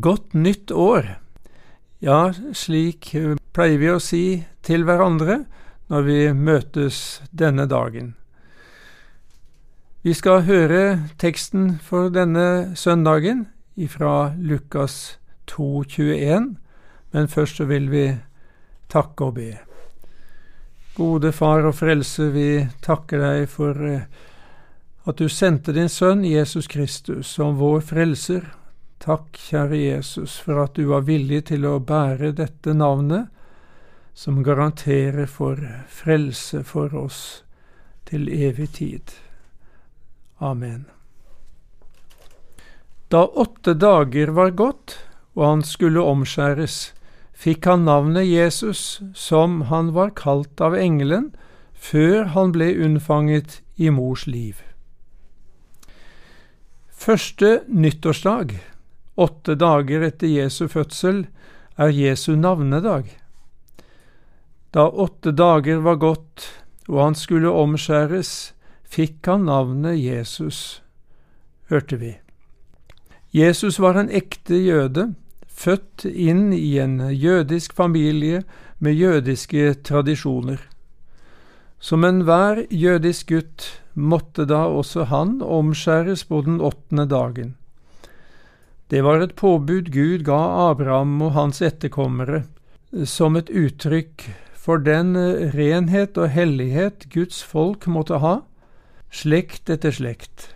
Godt nytt år! Ja, slik pleier vi å si til hverandre når vi møtes denne dagen. Vi skal høre teksten for denne søndagen fra Lukas 2,21, men først så vil vi takke og be. Gode Far og Frelse, vi takker deg for eh, at du sendte din Sønn Jesus Kristus som vår frelser Takk, kjære Jesus, for at du var villig til å bære dette navnet, som garanterer for frelse for oss til evig tid. Amen. Da åtte dager var gått og han skulle omskjæres, fikk han navnet Jesus, som han var kalt av engelen, før han ble unnfanget i mors liv. Første nyttårsdag Åtte dager etter Jesu fødsel er Jesu navnedag. Da åtte dager var gått og han skulle omskjæres, fikk han navnet Jesus, hørte vi. Jesus var en ekte jøde, født inn i en jødisk familie med jødiske tradisjoner. Som enhver jødisk gutt måtte da også han omskjæres på den åttende dagen. Det var et påbud Gud ga Abraham og hans etterkommere, som et uttrykk for den renhet og hellighet Guds folk måtte ha, slekt etter slekt.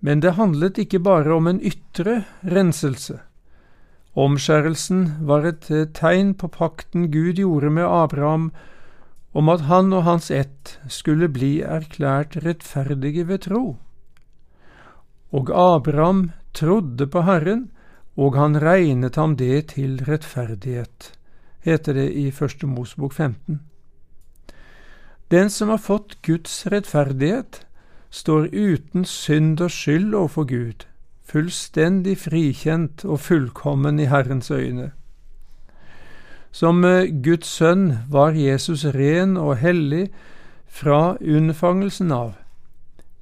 Men det handlet ikke bare om en ytre renselse. Omskjærelsen var et tegn på pakten Gud gjorde med Abraham om at han og hans ett skulle bli erklært rettferdige ved tro. Og Abraham trodde på Herren, og han regnet ham det til rettferdighet, heter det i Første Mosebok 15. Den som har fått Guds rettferdighet, står uten synd og skyld overfor Gud, fullstendig frikjent og fullkommen i Herrens øyne. Som eh, Guds sønn var Jesus ren og hellig fra unnfangelsen av.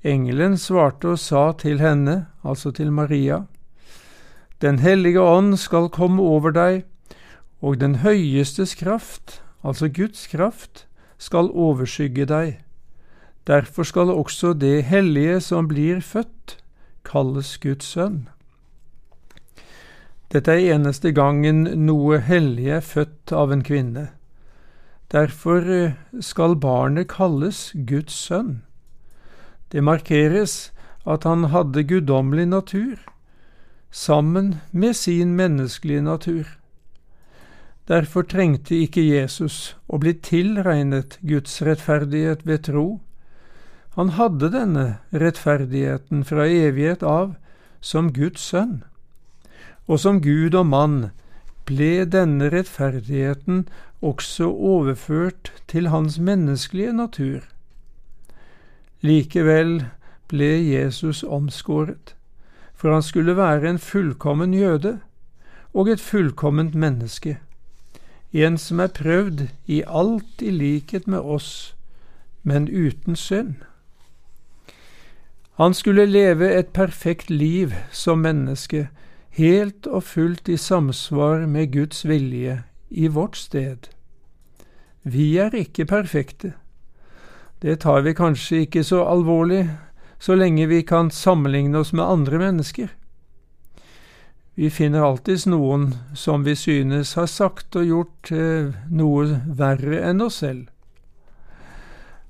Engelen svarte og sa til henne, altså til Maria, Den hellige ånd skal komme over deg, og den høyestes kraft, altså Guds kraft, skal overskygge deg. Derfor skal også det hellige som blir født, kalles Guds sønn. Dette er eneste gangen noe hellig er født av en kvinne. Derfor skal barnet kalles Guds sønn. Det markeres at han hadde guddommelig natur, sammen med sin menneskelige natur. Derfor trengte ikke Jesus å bli tilregnet Guds rettferdighet ved tro. Han hadde denne rettferdigheten fra evighet av som Guds sønn. Og som Gud og mann ble denne rettferdigheten også overført til hans menneskelige natur. Likevel ble Jesus omskåret, for han skulle være en fullkommen jøde og et fullkomment menneske, en som er prøvd i alt i likhet med oss, men uten synd. Han skulle leve et perfekt liv som menneske, helt og fullt i samsvar med Guds vilje i vårt sted. Vi er ikke perfekte. Det tar vi kanskje ikke så alvorlig så lenge vi kan sammenligne oss med andre mennesker. Vi finner alltids noen som vi synes har sagt og gjort eh, noe verre enn oss selv.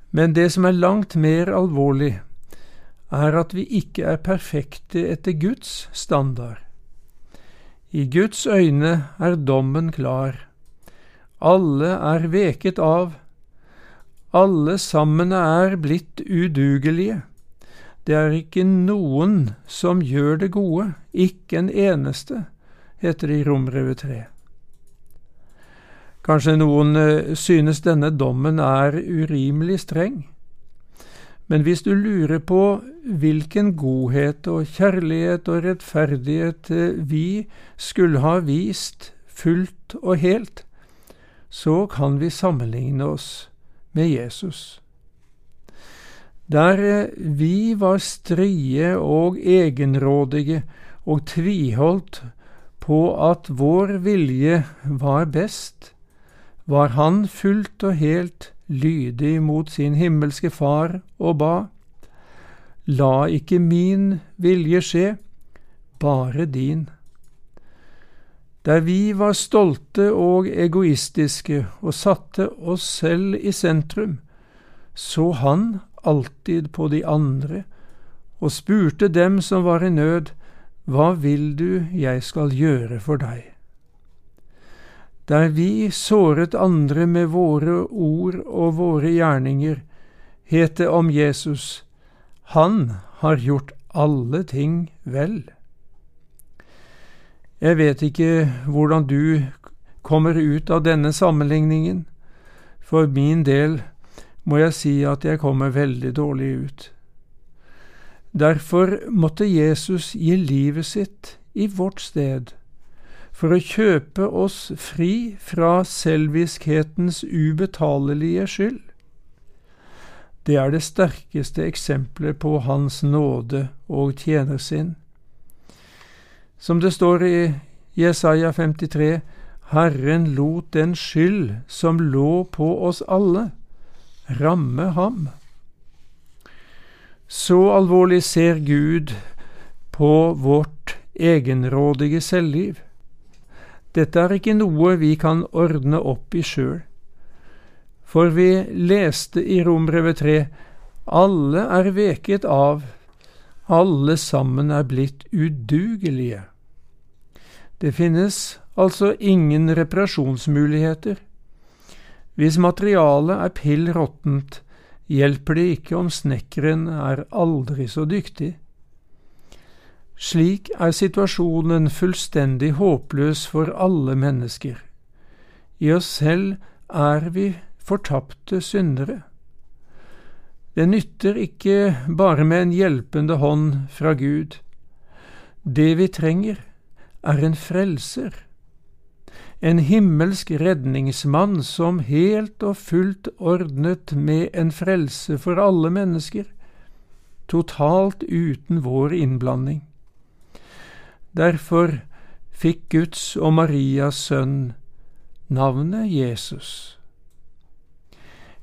Men det som er langt mer alvorlig, er at vi ikke er perfekte etter Guds standard. I Guds øyne er dommen klar. Alle er veket av, alle sammen er blitt udugelige. Det er ikke noen som gjør det gode, ikke en eneste, heter det i Rombrevet 3. Kanskje noen eh, synes denne dommen er urimelig streng, men hvis du lurer på hvilken godhet og kjærlighet og rettferdighet eh, vi skulle ha vist fullt og helt, så kan vi sammenligne oss med Jesus. Der eh, vi var strie og egenrådige og tviholdt på at vår vilje var best, var han fullt og helt lydig mot sin himmelske Far og ba, La ikke min vilje skje, bare din. Der vi var stolte og egoistiske og satte oss selv i sentrum, så han alltid på de andre og spurte dem som var i nød, Hva vil du jeg skal gjøre for deg? Der vi såret andre med våre ord og våre gjerninger, het det om Jesus, Han har gjort alle ting vel. Jeg vet ikke hvordan du kommer ut av denne sammenligningen. For min del må jeg si at jeg kommer veldig dårlig ut. Derfor måtte Jesus gi livet sitt i vårt sted, for å kjøpe oss fri fra selviskhetens ubetalelige skyld. Det er det sterkeste eksempelet på Hans nåde og tjenersinn. Som det står i Jesaja 53, Herren lot den skyld som lå på oss alle, ramme ham. Så alvorlig ser Gud på vårt egenrådige selvliv. Dette er ikke noe vi kan ordne opp i sjøl. For vi leste i Rombrevet 3 alle er veket av, alle sammen er blitt udugelige. Det finnes altså ingen reparasjonsmuligheter. Hvis materialet er pill råttent, hjelper det ikke om snekkeren er aldri så dyktig. Slik er situasjonen fullstendig håpløs for alle mennesker. I oss selv er vi fortapte syndere. Det nytter ikke bare med en hjelpende hånd fra Gud. Det vi trenger, er en frelser en himmelsk redningsmann som helt og fullt ordnet med en frelse for alle mennesker, totalt uten vår innblanding. Derfor fikk Guds og Marias sønn navnet Jesus.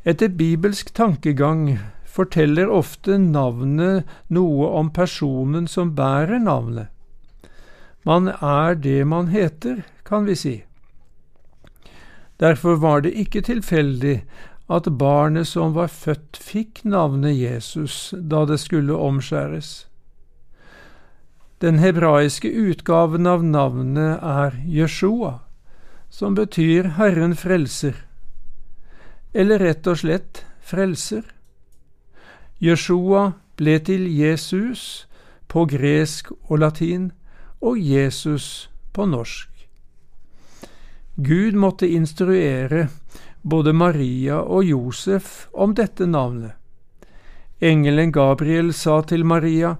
Etter bibelsk tankegang forteller ofte navnet noe om personen som bærer navnet. Man er det man heter, kan vi si. Derfor var det ikke tilfeldig at barnet som var født, fikk navnet Jesus da det skulle omskjæres. Den hebraiske utgaven av navnet er Jeshua, som betyr Herren frelser, eller rett og slett frelser. Jeshua ble til Jesus på gresk og latin, og Jesus på norsk. Gud måtte instruere både Maria og Josef om dette navnet. Engelen Gabriel sa til Maria,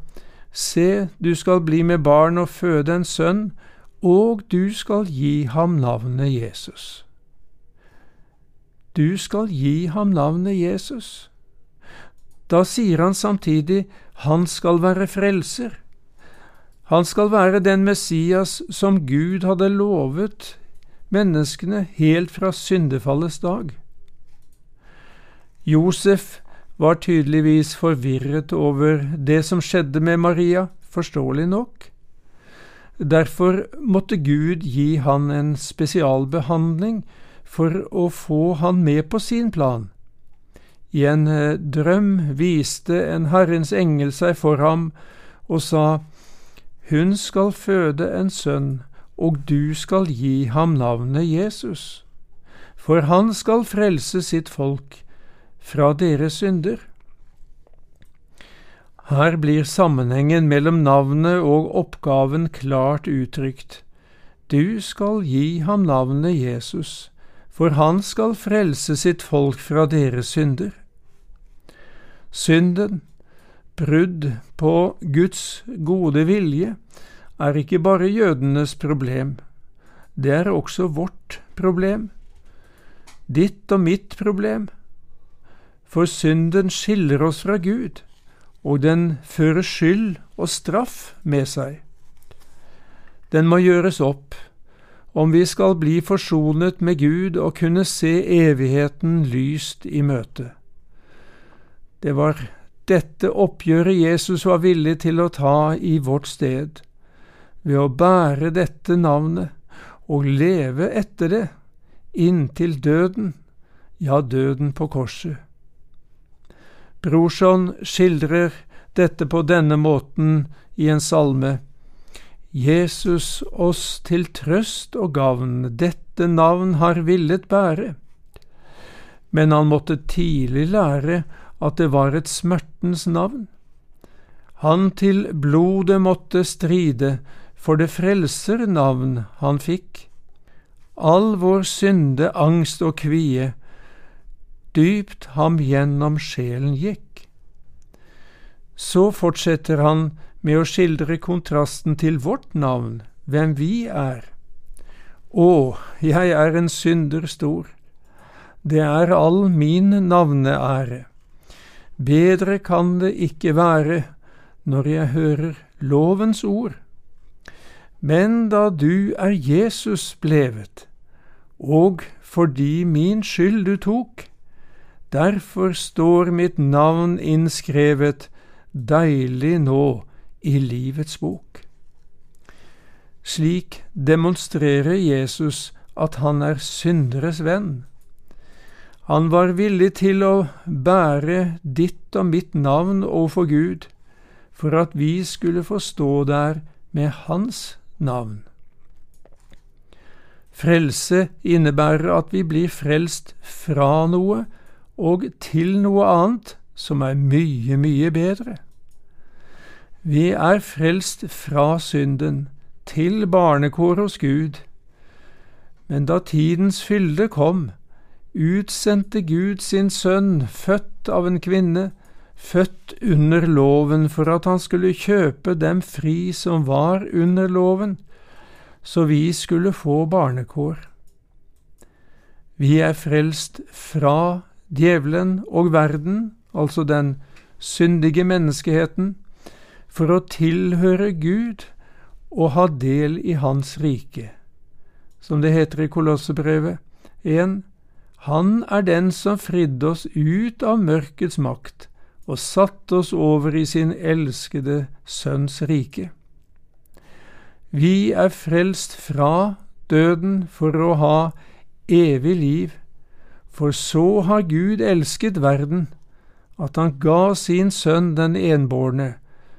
Se, du skal bli med barn og føde en sønn, og du skal gi ham navnet Jesus. Du skal gi ham navnet Jesus. Da sier han samtidig, han skal være frelser. Han skal være den Messias som Gud hadde lovet menneskene helt fra syndefallets dag. Josef var tydeligvis forvirret over det som skjedde med Maria, forståelig nok. Derfor måtte Gud gi han en spesialbehandling for å få han med på sin plan. I en eh, drøm viste en Herrens engel seg for ham og sa, Hun skal føde en sønn, og du skal gi ham navnet Jesus, for han skal frelse sitt folk fra deres synder. Her blir sammenhengen mellom navnet og oppgaven klart uttrykt. Du skal gi ham navnet Jesus, for han skal frelse sitt folk fra deres synder. Synden, brudd på Guds gode vilje, er ikke bare jødenes problem, det er også vårt problem, ditt og mitt problem, for synden skiller oss fra Gud, og den fører skyld og straff med seg. den må gjøres opp, om vi skal bli forsonet med Gud og kunne se evigheten lyst i møte. Det var dette oppgjøret Jesus var villig til å ta i vårt sted, ved å bære dette navnet og leve etter det, inntil døden, ja, døden på korset. Brorson skildrer dette på denne måten i en salme. Jesus oss til trøst og gavn, dette navn har villet bære. Men han måtte tidlig lære at det var et smertens navn. Han til blodet måtte stride, for det frelser navn han fikk. All vår synde, angst og kvie, dypt ham gjennom sjelen gikk. Så fortsetter han med å skildre kontrasten til vårt navn, hvem vi er. Å, jeg er en synder stor, det er all min navneære. Bedre kan det ikke være når jeg hører lovens ord. Men da du er Jesus blevet, og fordi min skyld du tok, derfor står mitt navn innskrevet deilig nå i livets bok. Slik demonstrerer Jesus at han er synderes venn. Han var villig til å bære ditt og mitt navn overfor Gud, for at vi skulle få stå der med Hans navn. Frelse innebærer at vi blir frelst fra noe og til noe annet som er mye, mye bedre. Vi er frelst fra synden til barnekår hos Gud, men da tidens fylde kom, utsendte Gud sin sønn, født av en kvinne, født under loven, for at han skulle kjøpe dem fri som var under loven, så vi skulle få barnekår. Vi er frelst fra djevelen og verden, altså den syndige menneskeheten, for å tilhøre Gud og ha del i Hans rike. Som det heter i Kolossebrevet 1. Han er den som fridde oss ut av mørkets makt og satte oss over i sin elskede Sønns rike. Vi er frelst fra døden for å ha evig liv, for så har Gud elsket verden, at han ga sin Sønn den enbårne,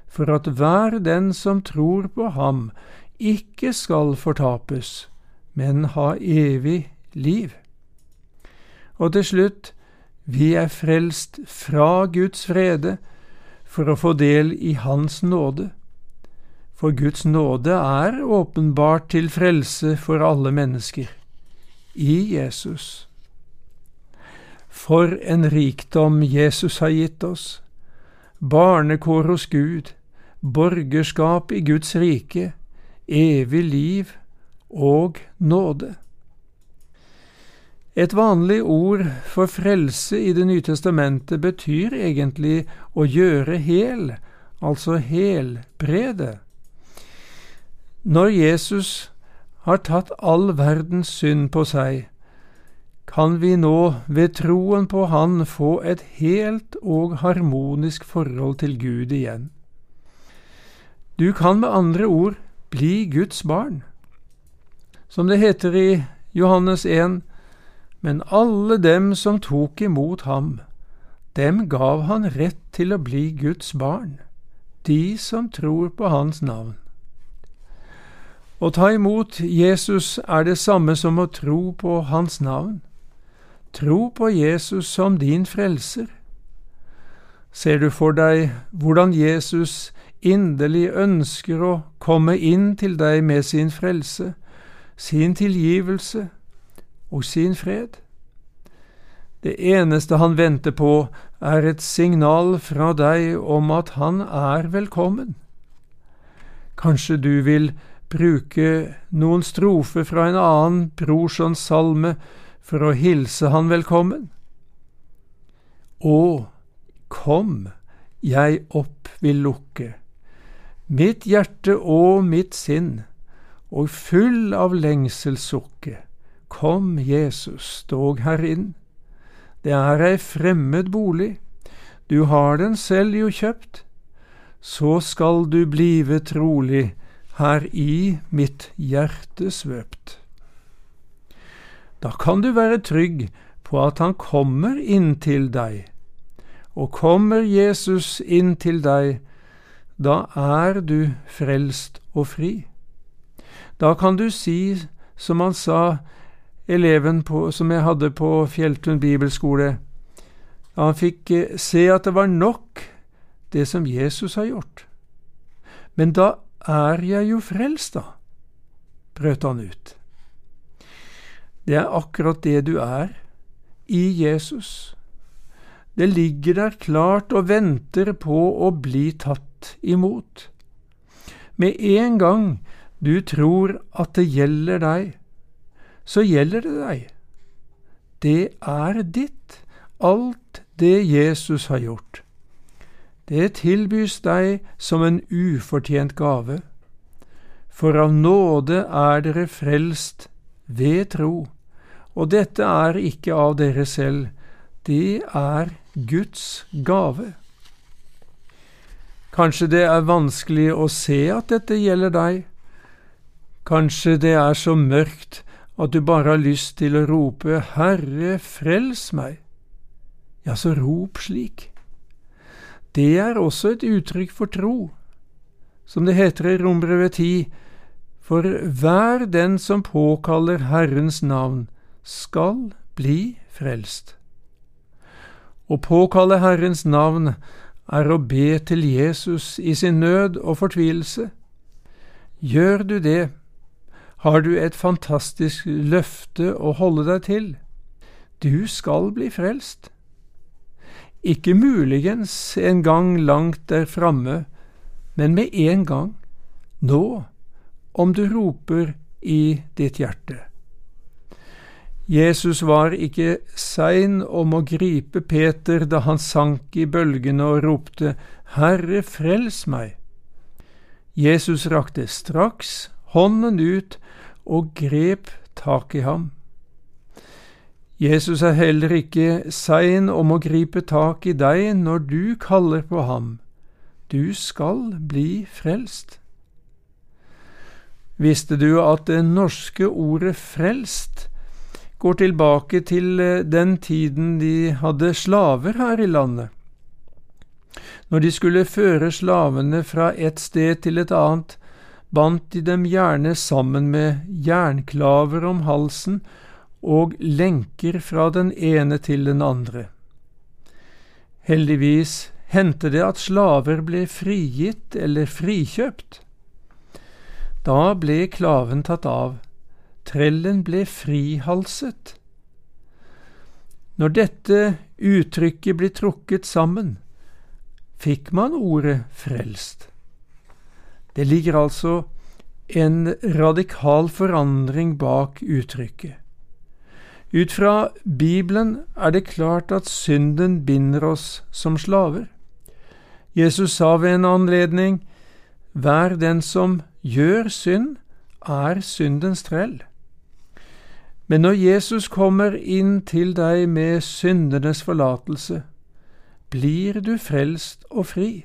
for at hver den som tror på ham, ikke skal fortapes, men ha evig liv. Og til slutt, vi er frelst fra Guds frede for å få del i Hans nåde. For Guds nåde er åpenbart til frelse for alle mennesker, i Jesus. For en rikdom Jesus har gitt oss! Barnekår hos Gud, borgerskap i Guds rike, evig liv og nåde. Et vanlig ord for frelse i Det nye testamentet betyr egentlig å gjøre hel, altså helbrede. Når Jesus har tatt all verdens synd på seg, kan vi nå ved troen på Han få et helt og harmonisk forhold til Gud igjen. Du kan med andre ord bli Guds barn. Som det heter i Johannes 1, men alle dem som tok imot ham, dem gav han rett til å bli Guds barn, de som tror på hans navn. Å ta imot Jesus er det samme som å tro på hans navn. Tro på Jesus som din frelser. Ser du for deg hvordan Jesus inderlig ønsker å komme inn til deg med sin frelse, sin tilgivelse, og sin fred. Det eneste han venter på, er et signal fra deg om at han er velkommen. Kanskje du vil bruke noen strofer fra en annen brorsons salme for å hilse han velkommen? Å, kom, jeg opp vil lukke, mitt hjerte og mitt sinn, og full av lengselssukke. Kom, Jesus, dog inn. Det er ei fremmed bolig, du har den selv jo kjøpt. Så skal du blive trolig her i mitt hjerte svøpt. Da kan du være trygg på at han kommer inn til deg, og kommer Jesus inn til deg, da er du frelst og fri. Da kan du si som han sa, eleven på, som jeg hadde på Fjelltun bibelskole, han fikk eh, se at det var nok, det som Jesus har gjort. Men da er jeg jo frelst, da, brøt han ut. Det er akkurat det du er, i Jesus. Det ligger der klart og venter på å bli tatt imot. Med en gang du tror at det gjelder deg, så gjelder det deg. Det er ditt, alt det Jesus har gjort. Det tilbys deg som en ufortjent gave. For av nåde er dere frelst ved tro, og dette er ikke av dere selv, det er Guds gave. Kanskje det er vanskelig å se at dette gjelder deg. Kanskje det er så mørkt at du bare har lyst til å rope Herre, frels meg. Ja, så rop slik. Det er også et uttrykk for tro. Som det heter i Rombrevet 10, for hver den som påkaller Herrens navn, skal bli frelst. Å påkalle Herrens navn er å be til Jesus i sin nød og fortvilelse. Gjør du det, har du et fantastisk løfte å holde deg til. Du skal bli frelst. Ikke muligens en gang langt der framme, men med en gang, nå, om du roper i ditt hjerte. Jesus var ikke sein om å gripe Peter da han sank i bølgene og ropte Herre, frels meg. Jesus rakte straks hånden ut og grep tak i ham. Jesus er heller ikke sein om å gripe tak i deg når du kaller på ham. Du skal bli frelst. Visste du at det norske ordet frelst går tilbake til eh, den tiden de hadde slaver her i landet. Når de skulle føre slavene fra et sted til et annet, bandt de dem gjerne sammen med jernklaver om halsen og lenker fra den ene til den andre. Heldigvis hendte det at slaver ble frigitt eller frikjøpt. Da ble klaven tatt av trellen ble frihalset. Når dette uttrykket blir trukket sammen, fikk man ordet frelst. Det ligger altså en radikal forandring bak uttrykket. Ut fra Bibelen er det klart at synden binder oss som slaver. Jesus sa ved en anledning, Vær den som gjør synd, er syndens trell. Men når Jesus kommer inn til deg med syndenes forlatelse, blir du frelst og fri.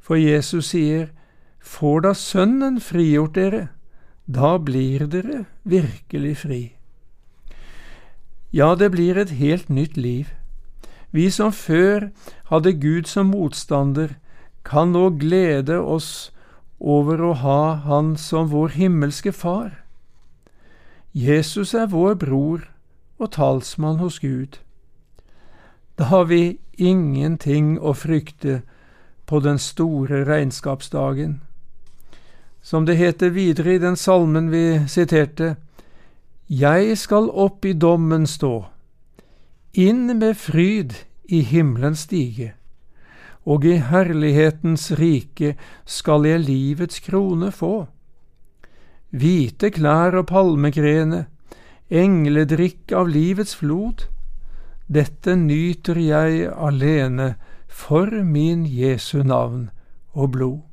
For Jesus sier, Får da Sønnen frigjort dere, da blir dere virkelig fri. Ja, det blir et helt nytt liv. Vi som før hadde Gud som motstander, kan nå glede oss over å ha Han som vår himmelske Far. Jesus er vår bror og talsmann hos Gud. Da har vi ingenting å frykte på den store regnskapsdagen. Som det heter videre i den salmen vi siterte, Jeg skal opp i dommen stå, inn med fryd i himmelen stige, og i herlighetens rike skal jeg livets krone få hvite klær og palmegrene, engledrikk av livets flod, dette nyter jeg alene for min Jesu navn og blod.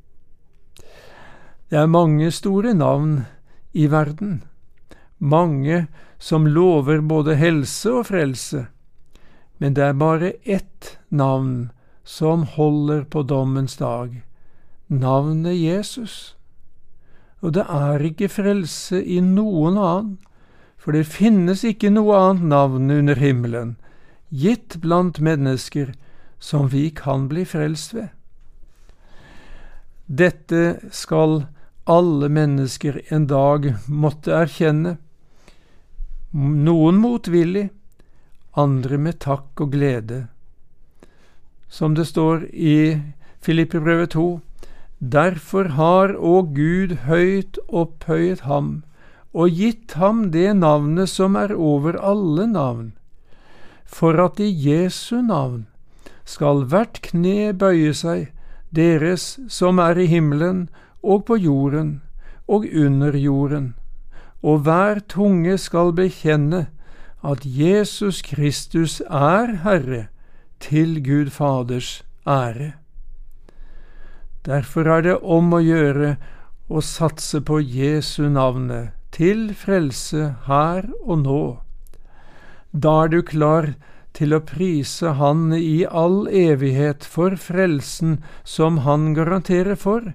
Det er mange store navn i verden, mange som lover både helse og frelse, men det er bare ett navn som holder på dommens dag, navnet Jesus. Og det er ikke frelse i noen annen, for det finnes ikke noe annet navn under himmelen, gitt blant mennesker, som vi kan bli frelst ved. Dette skal alle mennesker en dag måtte erkjenne, noen motvillig, andre med takk og glede. Som det står i Filippebrevet 2, derfor har å Gud høyt opphøyet ham og gitt ham det navnet som er over alle navn, for at i Jesu navn skal hvert kne bøye seg, deres som er i himmelen og på jorden og under jorden, og hver tunge skal bekjenne at Jesus Kristus er Herre, til Gud Faders ære. Derfor er det om å gjøre å satse på Jesu navnet til frelse her og nå. Da er du klar til å prise Han i all evighet for frelsen som Han garanterer for,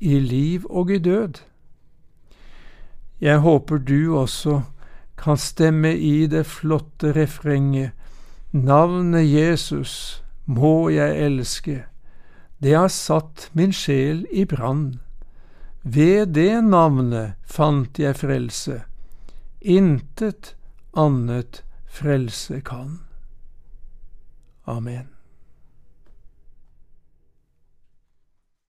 i liv og i død. Jeg håper du også kan stemme i det flotte refrenget Navnet Jesus må jeg elske, det har satt min sjel i brann. Ved det navnet fant jeg frelse, intet annet frelse kan. Amen.